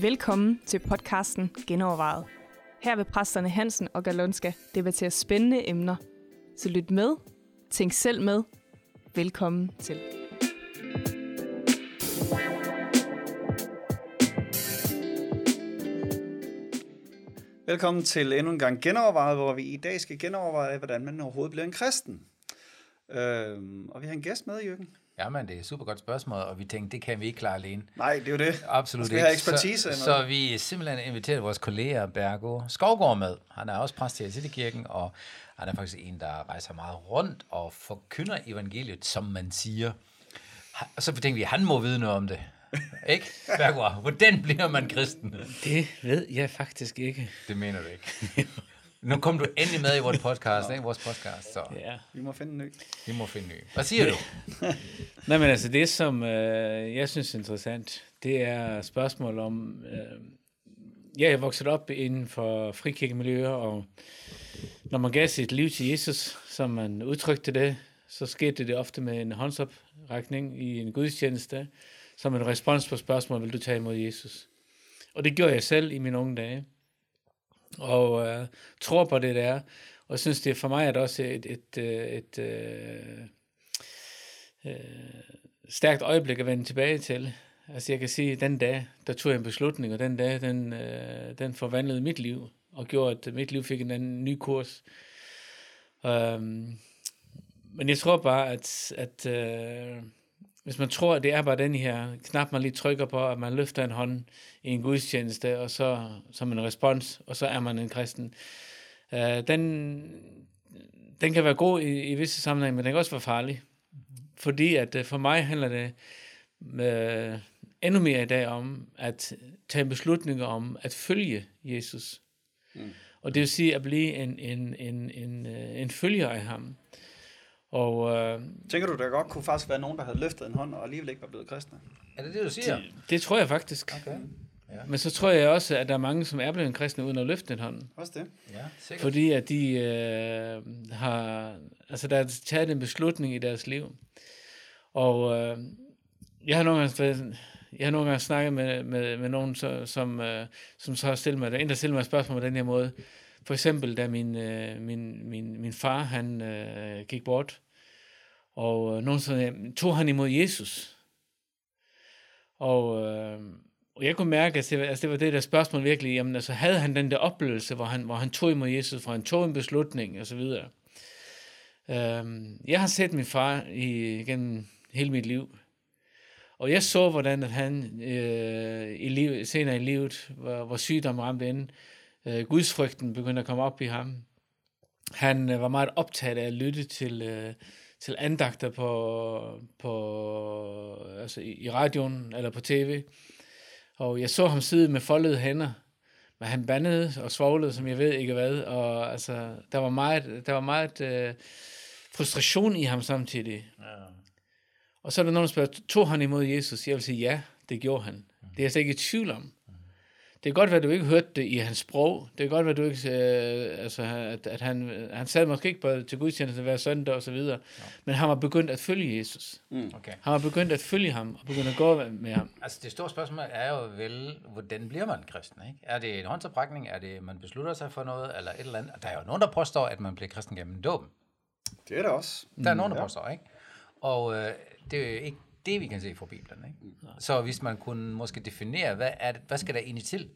Velkommen til podcasten Genovervejet. Her vil præsterne Hansen og Galonska debattere spændende emner. Så lyt med, tænk selv med. Velkommen til. Velkommen til endnu en gang genovervejet, hvor vi i dag skal genoverveje, hvordan man overhovedet bliver en kristen. Øhm, og vi har en gæst med, Jørgen. Jamen, det er et super godt spørgsmål, og vi tænkte, det kan vi ikke klare alene. Nej, det er jo det. Absolut ikke. ekspertise. Så, så vi simpelthen inviteret vores kollega Bergo Skovgaard med. Han er også præst i Citykirken, og han er faktisk en, der rejser meget rundt og forkynder evangeliet, som man siger. Og så tænkte vi, at han må vide noget om det. Ikke? Bergo, hvordan bliver man kristen? Det ved jeg faktisk ikke. Det mener du ikke. Nu kom du endelig med i vores podcast, ikke? Vores podcast, så Ja. Vi må finde en ny. vi må finde ny. Hvad siger du? Nej, men altså det, som øh, jeg synes er interessant, det er spørgsmål om... Øh, jeg er vokset op inden for frikirkemiljøer, og når man gav sit liv til Jesus, som man udtrykte det, så skete det ofte med en håndsoprækning i en gudstjeneste, som en respons på spørgsmålet, vil du tage imod Jesus? Og det gjorde jeg selv i mine unge dage. Og øh, tror på det, der. Og synes, det for mig er det også et, et, et, et øh, øh, stærkt øjeblik at vende tilbage til. Altså jeg kan sige, at den dag, der tog jeg en beslutning, og den dag, den, øh, den forvandlede mit liv, og gjorde, at mit liv fik en anden ny kurs. Um, men jeg tror bare, at, at øh, hvis man tror, at det er bare den her knap, man lige trykker på, at man løfter en hånd i en gudstjeneste, og så som en respons, og så er man en kristen. Uh, den, den kan være god i, i visse sammenhænge, men den kan også være farlig. Fordi at uh, for mig handler det uh, endnu mere i dag om at tage beslutninger om at følge Jesus. Mm. Og det vil sige at blive en, en, en, en, uh, en følger af ham. Og uh, Tænker du, der godt kunne faktisk være nogen, der havde løftet en hånd, og alligevel ikke var blevet kristne? Er det det, du siger? det, det tror jeg faktisk. Okay. Ja. Men så tror jeg også, at der er mange, som er blevet kristne uden at løfte den hånd. Også det. Ja, sikkert. Fordi at de øh, har, altså der er taget en beslutning i deres liv. Og øh, jeg har nogle gange, været- jeg har nogle gange snakket med, med, med nogen, så, som, øh, som så har stillet mig, der er en, der stiller mig et spørgsmål på den her måde. For eksempel, da min, øh, min, min, min far, han øh, gik bort, og øh, nogen sagde, tog han imod Jesus? Og, øh, og jeg kunne mærke, at det, var- altså det var det der spørgsmål virkelig, jamen altså havde han den der oplevelse, hvor han, hvor han tog imod Jesus, hvor han tog en beslutning og så videre. Øhm, jeg har set min far i, gennem hele mit liv, og jeg så, hvordan at han øh, i liv, senere i livet, hvor, hvor sygdom ramte ind, øh, gudsfrygten begyndte at komme op i ham. Han øh, var meget optaget af at lytte til, øh, til andagter på, på, altså i, radioen eller på tv. Og jeg så ham sidde med foldede hænder, men han bandede og svoglede, som jeg ved ikke hvad. Og altså, der var meget, der var meget øh, frustration i ham samtidig. Ja. Og så er der nogen, der spørger, tog han imod Jesus? Jeg vil sige, ja, det gjorde han. Det er jeg slet ikke i tvivl om. Det kan godt være, at du ikke hørte det i hans sprog. Det kan godt være, at, du ikke, øh, altså, at, at han, han sad måske ikke på, til gudstjeneste hver søndag og så videre. Men han var begyndt at følge Jesus. Okay. Han var begyndt at følge ham og begyndt at gå med ham. Altså det store spørgsmål er jo vel, hvordan bliver man kristen? Ikke? Er det en håndsoprækning? Er det, man beslutter sig for noget? Eller et eller andet? Der er jo nogen, der påstår, at man bliver kristen gennem dåben. Det er der også. Der er nogen, der ja. påstår, ikke? Og øh, det er jo ikke det, vi kan se fra Bibelen. Ikke? Så hvis man kunne måske definere, hvad, er det, hvad skal der egentlig til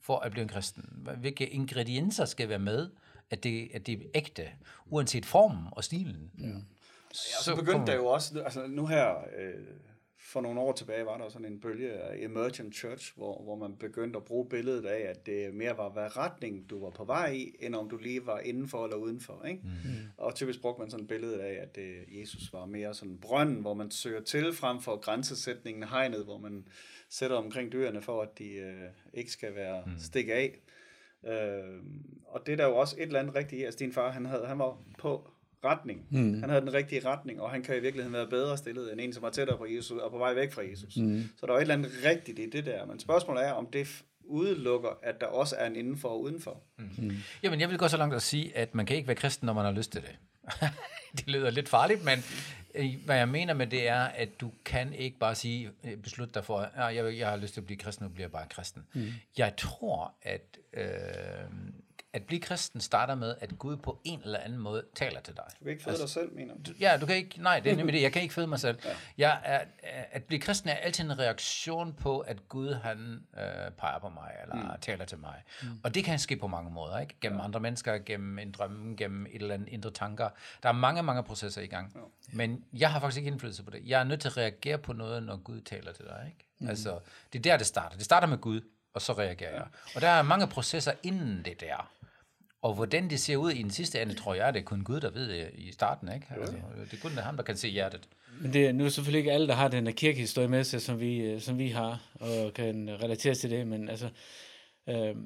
for at blive en kristen? Hvilke ingredienser skal være med, at det, at det er ægte, uanset formen og stilen? Ja. Så begyndte der jo også, altså nu her, øh, for nogle år tilbage, var der sådan en bølge af Emergent Church, hvor, hvor man begyndte at bruge billedet af, at det mere var, hvad retning du var på vej i, end om du lige var indenfor eller udenfor. Ikke? Mm. Og typisk brugte man sådan et billede af, at det, Jesus var mere sådan brønden, hvor man søger til, frem for grænsesætningen hegnet, hvor man sætter omkring dyrene, for at de øh, ikke skal være mm. stikke af. Øh, og det er der jo også et eller andet rigtigt i. Altså din far, han, havde, han var på retning. Mm. Han havde den rigtige retning, og han kan i virkeligheden være bedre stillet end en, som var tættere på Jesus og på vej væk fra Jesus. Mm. Så der er jo et eller andet rigtigt i det der. Men spørgsmålet er, om det udelukker, at der også er en indenfor og udenfor. Jamen, jeg vil gå så langt at sige, at man kan ikke være kristen, når man har lyst til det. det lyder lidt farligt, men øh, hvad jeg mener med det er, at du kan ikke bare sige, øh, beslutte dig for, at ja, jeg, jeg har lyst til at blive kristen, nu bliver jeg bare kristen. Mm. Jeg tror, at øh, at blive kristen starter med, at Gud på en eller anden måde taler til dig. Du kan ikke føde altså, dig selv, mener du? Ja, du kan ikke, nej, det er nemlig det, jeg kan ikke føde mig selv. Ja. Jeg er, at blive kristen er altid en reaktion på, at Gud han øh, peger på mig, eller mm. taler til mig. Mm. Og det kan ske på mange måder, ikke? Gennem ja. andre mennesker, gennem en drømme, gennem et eller andet indre tanker. Der er mange, mange processer i gang. Ja. Men jeg har faktisk ikke indflydelse på det. Jeg er nødt til at reagere på noget, når Gud taler til dig, ikke? Mm. Altså, det er der, det starter. Det starter med Gud, og så reagerer jeg. Og der er mange processer inden det der. Og hvordan det ser ud i den sidste ende, tror jeg, det er kun Gud, der ved det i starten. Ikke? Altså, det er kun ham, der kan se hjertet. Men det er nu selvfølgelig ikke alle, der har den her kirkehistorie med sig, som vi, øh, som vi har, og kan relatere til det. Men altså, øh,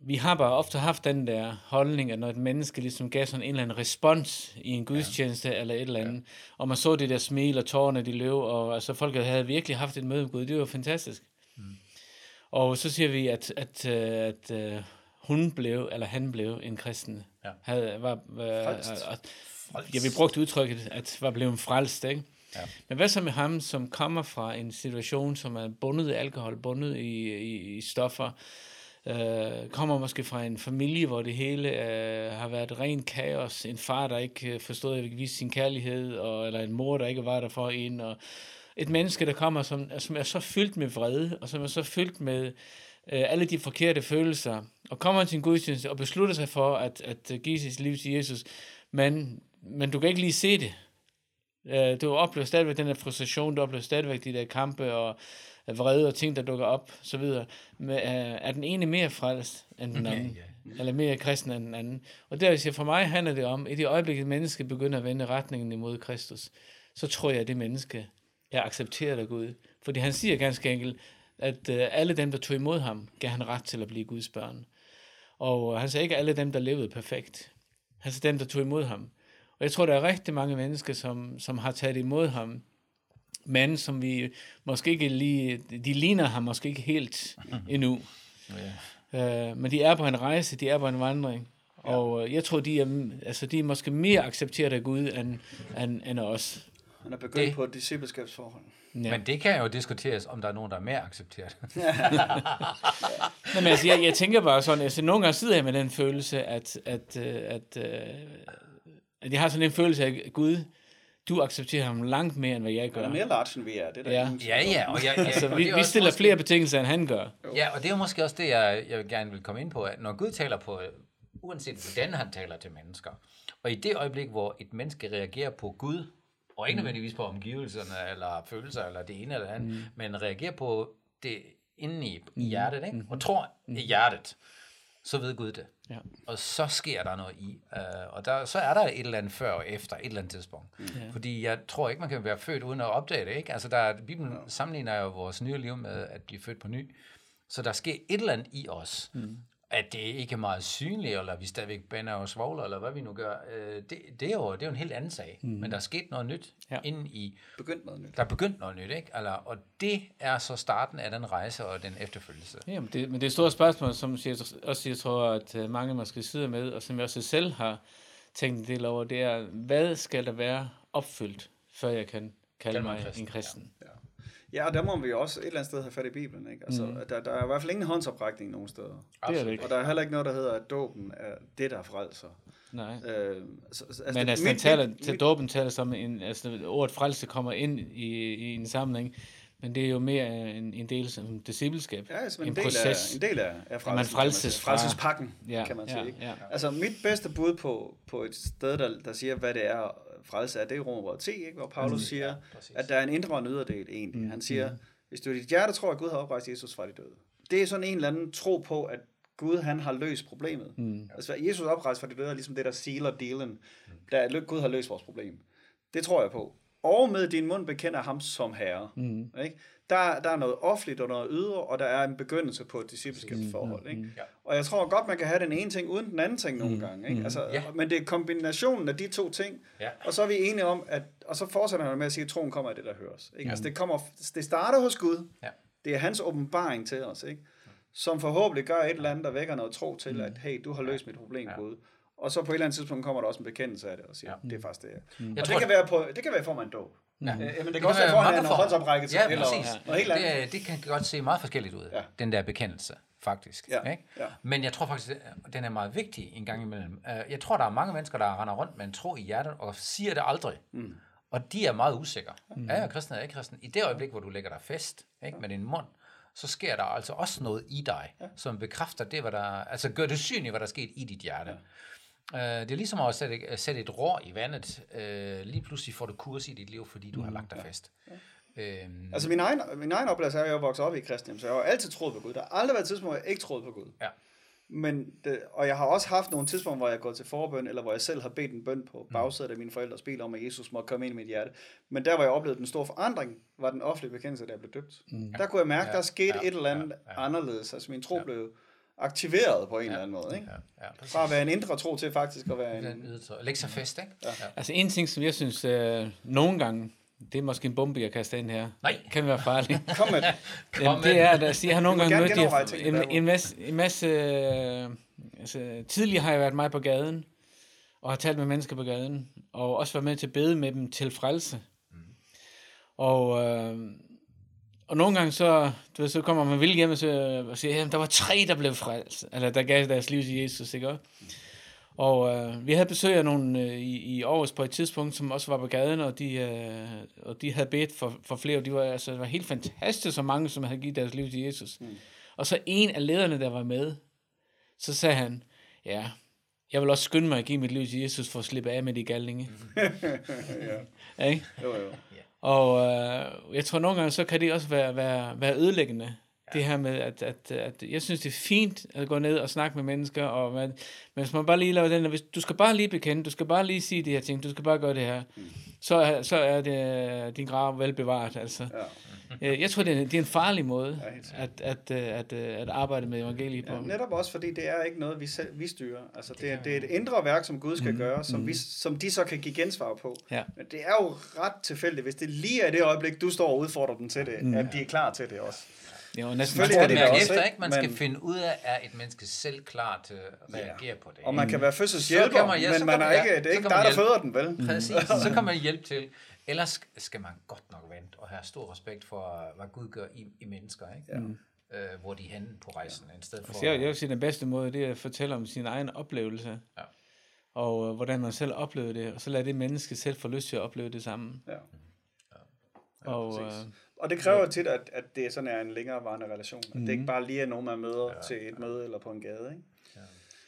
vi har bare ofte haft den der holdning, at når et menneske ligesom gav sådan en eller anden respons i en gudstjeneste ja. eller et eller andet, ja. og man så det der smil og tårerne, de løb, og altså folk havde virkelig haft et møde med Gud, det var fantastisk. Og så siger vi, at, at, øh, at, at øh, hun blev, eller han blev en kristen. Ja. Havde, var, frelst. frelst. Ja, vi brugte udtrykket, at var blevet frelst, ikke? Ja. Men hvad så med ham, som kommer fra en situation, som er bundet i alkohol, bundet i, i, i stoffer, øh, kommer måske fra en familie, hvor det hele øh, har været ren kaos, en far, der ikke forstod at vise sin kærlighed, og, eller en mor, der ikke var der for en, og et menneske, der kommer, som, som er så fyldt med vrede, og som er så fyldt med øh, alle de forkerte følelser, og kommer til en gudstjeneste og beslutter sig for at, at give sit liv til Jesus, men, men du kan ikke lige se det. Øh, du oplever stadigvæk den der frustration, du oplever stadigvæk de der kampe og vrede og ting, der dukker op, så videre. Men, øh, er den ene mere frelst end den anden? Ja, ja. Eller mere kristen end den anden? Og der siger, for mig handler det om, at i det øjeblik, et menneske begynder at vende retningen imod Kristus, så tror jeg, at det menneske er accepteret af Gud. Fordi han siger ganske enkelt, at øh, alle dem, der tog imod ham, gav han ret til at blive Guds børn. Og han sagde ikke alle dem, der levede perfekt. Han sagde dem, der tog imod ham. Og jeg tror, der er rigtig mange mennesker, som, som har taget imod ham, men som vi måske ikke lige, de ligner ham måske ikke helt endnu. Ja. Uh, men de er på en rejse, de er på en vandring. Ja. Og øh, jeg tror, de er, altså, de er måske mere accepteret af Gud end, end, end os. Han er begyndt det. på et discipleskabsforhold. Ja. Men det kan jo diskuteres, om der er nogen, der er mere accepteret. men altså, jeg, jeg tænker bare sådan, altså, nogle gange sidder jeg med den følelse, at, at, øh, at, at, øh, at jeg har sådan en følelse af, Gud, du accepterer ham langt mere, end hvad jeg gør. Han er mere large, end vi er. Det der ja. ja, ja. Og jeg, ja, altså, vi, vi stiller måske... flere betingelser, end han gør. Ja, og det er måske også det, jeg, jeg gerne vil komme ind på, at når Gud taler på, uanset hvordan han taler til mennesker, og i det øjeblik, hvor et menneske reagerer på Gud, og ikke mm. nødvendigvis på omgivelserne, eller følelser, eller det ene eller andet, mm. men reagerer på det inde i, i mm. hjertet, ikke? Mm. og tror mm. i hjertet, så ved Gud det. Ja. Og så sker der noget i. Uh, og der, så er der et eller andet før og efter, et eller andet tidspunkt. Mm. Fordi jeg tror ikke, man kan være født uden at opdage det. Ikke? Altså der, Bibelen ja. sammenligner jo vores nye liv med at blive født på ny. Så der sker et eller andet i os. Mm at det ikke er meget synligt, eller vi stadigvæk bænder og svogler, eller hvad vi nu gør, øh, det, det, er jo, det er jo en helt anden sag. Mm. Men der er sket noget nyt ja. inden i... Begyndt noget nyt. Der er begyndt noget nyt, ikke? Eller, og det er så starten af den rejse og den efterfølgelse. Ja, men det, men det er et stort spørgsmål, som jeg også jeg tror, at øh, mange måske sidder med, og som jeg også selv har tænkt en del over, det er, hvad skal der være opfyldt, før jeg kan kalde mig kristen. en kristen? Ja. Ja. Ja, og der må vi også et eller andet sted have fat i Bibelen. Ikke? Altså, mm. der, der er i hvert fald ingen håndsoprækning nogen steder. Det er det ikke. Og der er heller ikke noget, der hedder, at dåben er det, der frelser. Nej. Øh, så, altså, Men altså, mit, taler, mit, til dåben taler som en, altså ordet frelse kommer ind i, i en sammenhæng, men det er jo mere en, en del som discipleskab. Ja, altså en, en del proces. Af, en del af, af frelsen, man frelses fra... frelsespakken, ja, kan man sige. Ja, ikke? Ja. Altså mit bedste bud på, på et sted, der, der siger, hvad det er, frelse er, det er Romerbrevet 10, ikke? hvor Paulus mm, siger, ja, at der er en indre og en yderdel egentlig. Mm, Han siger, mm hvis du i dit hjerte tror, at Gud har oprejst Jesus fra de døde. Det er sådan en eller anden tro på, at Gud han har løst problemet. Mm. Altså Jesus oprejst fra de døde er ligesom det, der sealer dealen. Mm. Der Gud har løst vores problem. Det tror jeg på. Og med din mund bekender ham som herre. Mm. Ikke? Der, der er noget offentligt og noget ydre, og der er en begyndelse på et discipleskabsforhold. Mm. Ikke? Mm. Og jeg tror godt, man kan have den ene ting uden den anden ting nogle mm. gange. Ikke? Altså, ja. Men det er kombinationen af de to ting, ja. og så er vi enige om, at, og så fortsætter han med at sige, at troen kommer af det, der høres. Ikke? Ja. Altså, det, kommer, det starter hos Gud. Ja. Det er hans åbenbaring til os, ikke? som forhåbentlig gør et eller andet, der vækker noget tro til, mm. at hey, du har løst mit problem, ja. Gud. og så på et eller andet tidspunkt kommer der også en bekendelse af det, og siger, ja. det er faktisk det. Mm. Jeg Og tror- det kan, være på, det kan være i form af en dåb. Ja. Øh, men det kan også være mange en håndsoprækkelse, Ja, eller præcis. noget helt. Det, det kan godt se meget forskelligt ud, Ja. den der bekendelse, faktisk. Ja, Ikke? ja. Men jeg tror faktisk, at den er meget vigtig en gang imellem. Øh, Jeg tror, der er mange mennesker, der render rundt med en tro i hjertet, og siger det aldrig. Mm. Og de er meget usikre. Mm. Er jeg kristen, eller ikke kristen? I det øjeblik, hvor du lægger dig fast ikke, med din mund, så sker der altså også noget i dig, ja. som bekræfter det, hvad der, altså gør det synligt, hvad der er sket i dit hjerte. Ja. Det er ligesom at sætte, at sætte et rår i vandet. Øh, lige pludselig får du kurs i dit liv, fordi du har lagt dig fast. Øhm, Altså min egen, min egen oplevelse er, at jeg er vokset op i kristen, så jeg har altid troet på Gud. Der har aldrig været et tidspunkt, hvor jeg ikke troede på Gud. ja. Men det, og jeg har også haft nogle tidspunkter, hvor jeg er gået til forbøn, eller hvor jeg selv har bedt en bøn på bagsædet af mine forældres bil om, at Jesus måtte komme ind i mit hjerte. Men der, hvor jeg oplevede den store forandring, var den offentlige bekendelse, da jeg blev døbt. Mm. Der kunne jeg mærke, Ja, der skete ja, et eller andet ja, ja. anderledes. Altså min tro blev aktiveret på en eller anden måde. Ikke? Ja, ja, præcis. Fra at være en indre tro til faktisk at være Den en... ydre tro. Læg sig fast, ikke? Ja. Altså en ting, som jeg synes, øh, nogle gange, det er måske en bombe, jeg kaster ind her, Nej. kan være farligt. Kom med. Jamen, det er, at altså, jeg har nogle gange mødt en, bagud. en masse, en masse øh, altså, tidligere har jeg været meget på gaden, og har talt med mennesker på gaden, og også været med til at bede med dem til frelse. Og, øh, og nogle gange så, du ved, så kommer man vildt hjem og, så, og siger, at der var tre, der blev frelst, eller der gav deres liv til Jesus, ikke også? Og øh, vi havde besøg af nogle øh, i, i Aarhus på et tidspunkt, som også var på gaden, og de, øh, og de havde bedt for, for flere, og de var, altså, det var helt fantastisk, så mange, som havde givet deres liv til Jesus. Mm. Og så en af lederne, der var med, så sagde han, ja, jeg vil også skynde mig at give mit liv til Jesus, for at slippe af med de galninge. ja. Ikke? Jo, jo. Og øh, jeg tror nogle gange, så kan det også være, være, være ødelæggende. Ja. Det her med, at, at, at jeg synes, det er fint at gå ned og snakke med mennesker, og man, men hvis man bare lige laver den, hvis, du skal bare lige bekende, du skal bare lige sige de her ting, du skal bare gøre det her, mm. så, så er det din grav velbevaret. Altså. Ja. Øh, Jeg tror, det er, det er en farlig måde Ja, at, at, øh, at, at, arbejde med evangeliet på. Ja, netop også, fordi det er ikke noget, vi, selv, vi styrer. Altså, det, er, det er et indre værk, som Gud skal mm. gøre, som, vi, som de så kan give gensvar på. Ja. Men det er jo ret tilfældigt, hvis det lige er det øjeblik, du står og udfordrer dem til det, mm. at de er klar til det også. Det er jo næsten Man skal det mærke også, efter, ikke? Man skal Men- finde ud af, er et menneske selv klar til at reagere på det. Og man kan være fødselshjælper, man- ja, men man er ikke, ja, det er ikke dig, der føder den, vel? Præcis, så kan man hjælpe til. Ellers skal man godt nok vente og have stor respekt for, hvad Gud gør i, i mennesker, ikke? Ja. Øh, hvor de er henne på rejsen, i stedet for... Altså, jeg, jeg vil sige, den bedste måde, det er at fortælle om sin egen oplevelse. Ja. Og øh, hvordan man selv oplevede det. Og så lad det menneske selv få lyst til at opleve det samme. Ja. og, øh. Og det kræver tit, at, at det sådan er en længerevarende relation. At Mhm. det ikke bare lige er nogen, man møder ja, til et møde eller på en gade. Ikke? Ja.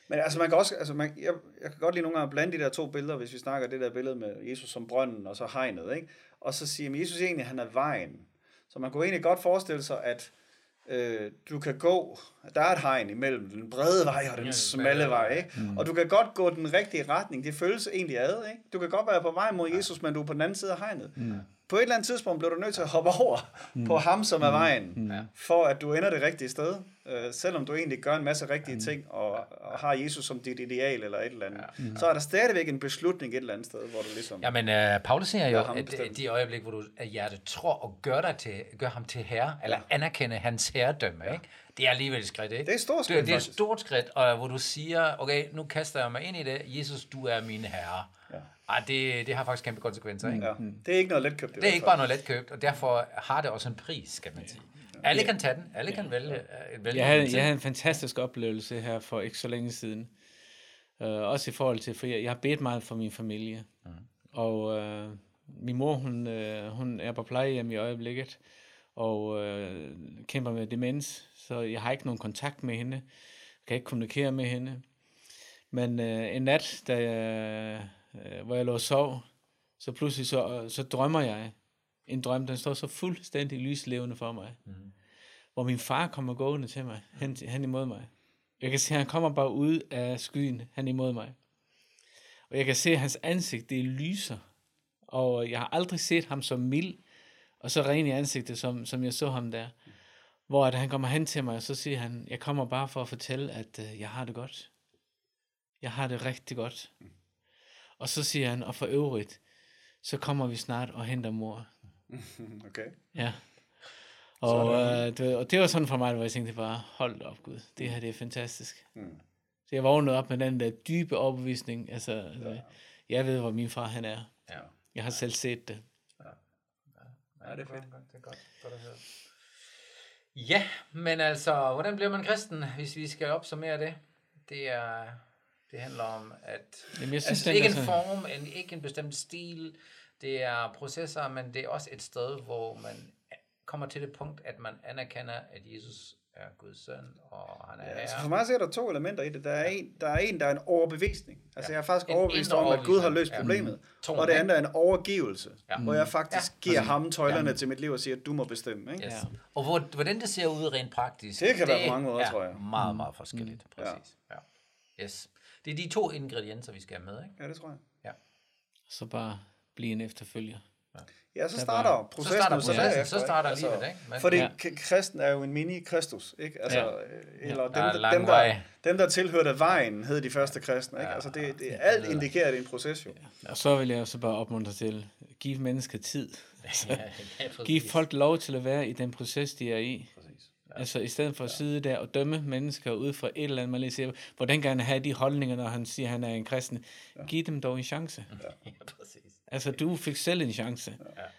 Men altså, man kan også, altså man, jeg, jeg kan godt lide nogle gange blande de der to billeder, hvis vi snakker det der billede med Jesus som brønden og så hegnet. Ikke? Og så siger at Jesus egentlig, han er vejen. Så man kunne egentlig godt forestille sig, at øh, du kan gå, der er et hegn imellem den brede vej og den den smalle vej. ikke? Mm. og du kan godt gå den rigtige retning, det føles egentlig ad, ikke? Du kan godt være på vej mod Jesus, men du er på den anden side af hegnet. Mm. På et eller andet tidspunkt bliver du nødt til at hoppe over mm. på ham, som er vejen, mm. for at du ender det rigtige sted, øh, selvom du egentlig gør en masse rigtige mm. ting, og, og har Jesus som dit ideal eller et eller andet, mm. så er der stadigvæk en beslutning et eller andet sted, hvor du ligesom... Jamen, uh, Paulus siger jo, at bestemme. uh, de øjeblik, hvor du af hjertet tror og gør, dig til, gør ham til herre, eller anerkender hans herredømme, ikke? det er alligevel et skridt. Ikke? Det er et stort det, skridt, det er et stort skridt, og hvor du siger, okay, nu kaster jeg mig ind i det, Jesus, du er min herre. Ja. Ej, det, det har faktisk kæmpe konsekvenser. Ikke? Ja, det er ikke noget letkøbt. Det er ikke bare noget let købt, og derfor har det også en pris, skal man sige. Alle kan tage den, alle kan vælge, øh, vælge jeg, havde, en jeg havde en fantastisk oplevelse her for ikke så længe siden. Uh, også i forhold til, for jeg, jeg har bedt meget for min familie. Mm. Og uh, min mor, hun, uh, hun er på plejehjem i øjeblikket, og uh, kæmper med demens, så jeg har ikke nogen kontakt med hende. Jeg kan ikke kommunikere med hende. Men uh, en nat, da jeg, uh, hvor jeg lå og sov, så pludselig så, så drømmer jeg en drøm, den står så fuldstændig lyslevende for mig. Mm. Hvor min far kommer gående til mig, hen, hen imod mig. Jeg kan se, at han kommer bare ud af skyen hen imod mig. Og jeg kan se, at hans ansigt, det lyser. Og jeg har aldrig set ham så mild, og så ren i ansigtet, som, som jeg så ham der. Hvor at han kommer hen til mig, og så siger han, jeg kommer bare for at fortælle, at øh, jeg har det godt. Jeg har det rigtig godt. Og så siger han, og for øvrigt, så kommer vi snart og henter mor. Okay. Ja. Og, øh, det, og det var sådan for mig, hvor jeg tænkte bare, hold op Gud, det her det er fantastisk. Mm. Så jeg vågnede op med den der dybe overbevisning. Altså, ja. altså jeg ved, hvor min far han er. Ja. Jeg har selv set det. Ja, det er fedt. Det er godt, godt at høre. Ja, men altså, hvordan bliver man kristen, hvis vi skal opsummere det? Det er, det handler om, at Jamen, jeg synes, altså, ikke er en sådan- form, en, ikke en bestemt stil, det er processer, men det er også et sted, hvor man kommer til det punkt, at man anerkender, at Jesus er Guds søn, og han er Ja, altså for mig så er der to elementer i det. Der er en, der er, en, der er en overbevisning. Altså jeg er faktisk En overbevist om, at Gud har løst Ja. problemet. Troen, Og det ikke? andet er en overgivelse, Ja. hvor jeg faktisk Ja, giver ham tøjlerne til mit liv og siger, at du må bestemme. Ikke? Yes. Ja. Og hvor, hvordan det ser ud rent praktisk, Det kan være på mange måder, er tror jeg. meget, meget forskelligt. Ja. Præcis. Ja. Yes. Det er de to ingredienser, vi skal have med, ikke? Ja, det tror jeg. Så bare blive en efterfølger. Ja, så Der starter var- processen. starter jo processen, derefter, så ikke? starter livet, ikke? Men- fordi Ja. kristen er jo en mini-Kristus, ikke? Altså, Ja. øh, eller dem, Der er der, dem, der, dem, der tilhørte vejen, hed de første kristne, ikke? Ja. Altså, det, det, alt indikerer, at det er en proces, jo. Og så vil jeg så bare opmuntre til, give mennesker tid. ja, ja, Giv folk lov til at være i den proces, de er i. Altså i stedet for at sidde der og dømme mennesker ud fra et eller andet, man lige siger, hvordan kan han have de holdninger, når han siger, at han er en kristen? Giv dem dog en chance. Ja, præcis. Altså, du fik selv en chance.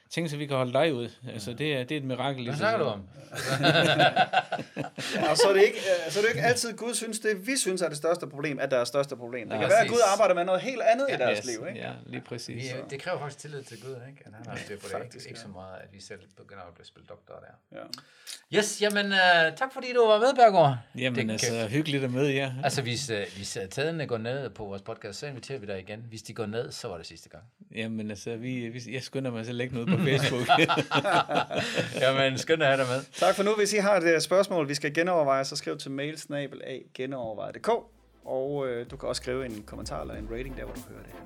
Tænk så, vi kan holde dig ud. Altså, det er, det er et mirakel. Hvad snakker du om? Ja, og så er, det ikke, øh, så er det ikke altid, Gud synes, det vi synes er det største problem, at der er største problem. Det Ja, kan være, at præcis. Gud arbejder med noget helt andet i deres Yes, liv, ikke? Ja, lige præcis. Vi, det kræver faktisk tillid til Gud, ikke? At han har styr på det, Faktisk, ikke? Ikke ja. så meget, at vi selv begynder at blive spillet doktor der. Ja. Yes, jamen, uh, tak fordi du var med, Bergaard. Jamen, Det altså, kan- hyggeligt at møde jer. Altså, hvis, uh, hvis uh, tæderne går ned på vores podcast, så inviterer vi dig igen. Hvis de går ned, så var det sidste gang. Jamen, altså, vi, vi, jeg skynder mig så at lægge noget på Facebook. jamen, at have dig med. Tak for nu. Hvis I har et øh, spørgsmål, vi skal genoverveje, så skriv til mailsnabel af genoverveje.dk, og øh, du kan også skrive en kommentar eller en rating der, hvor du hører det her.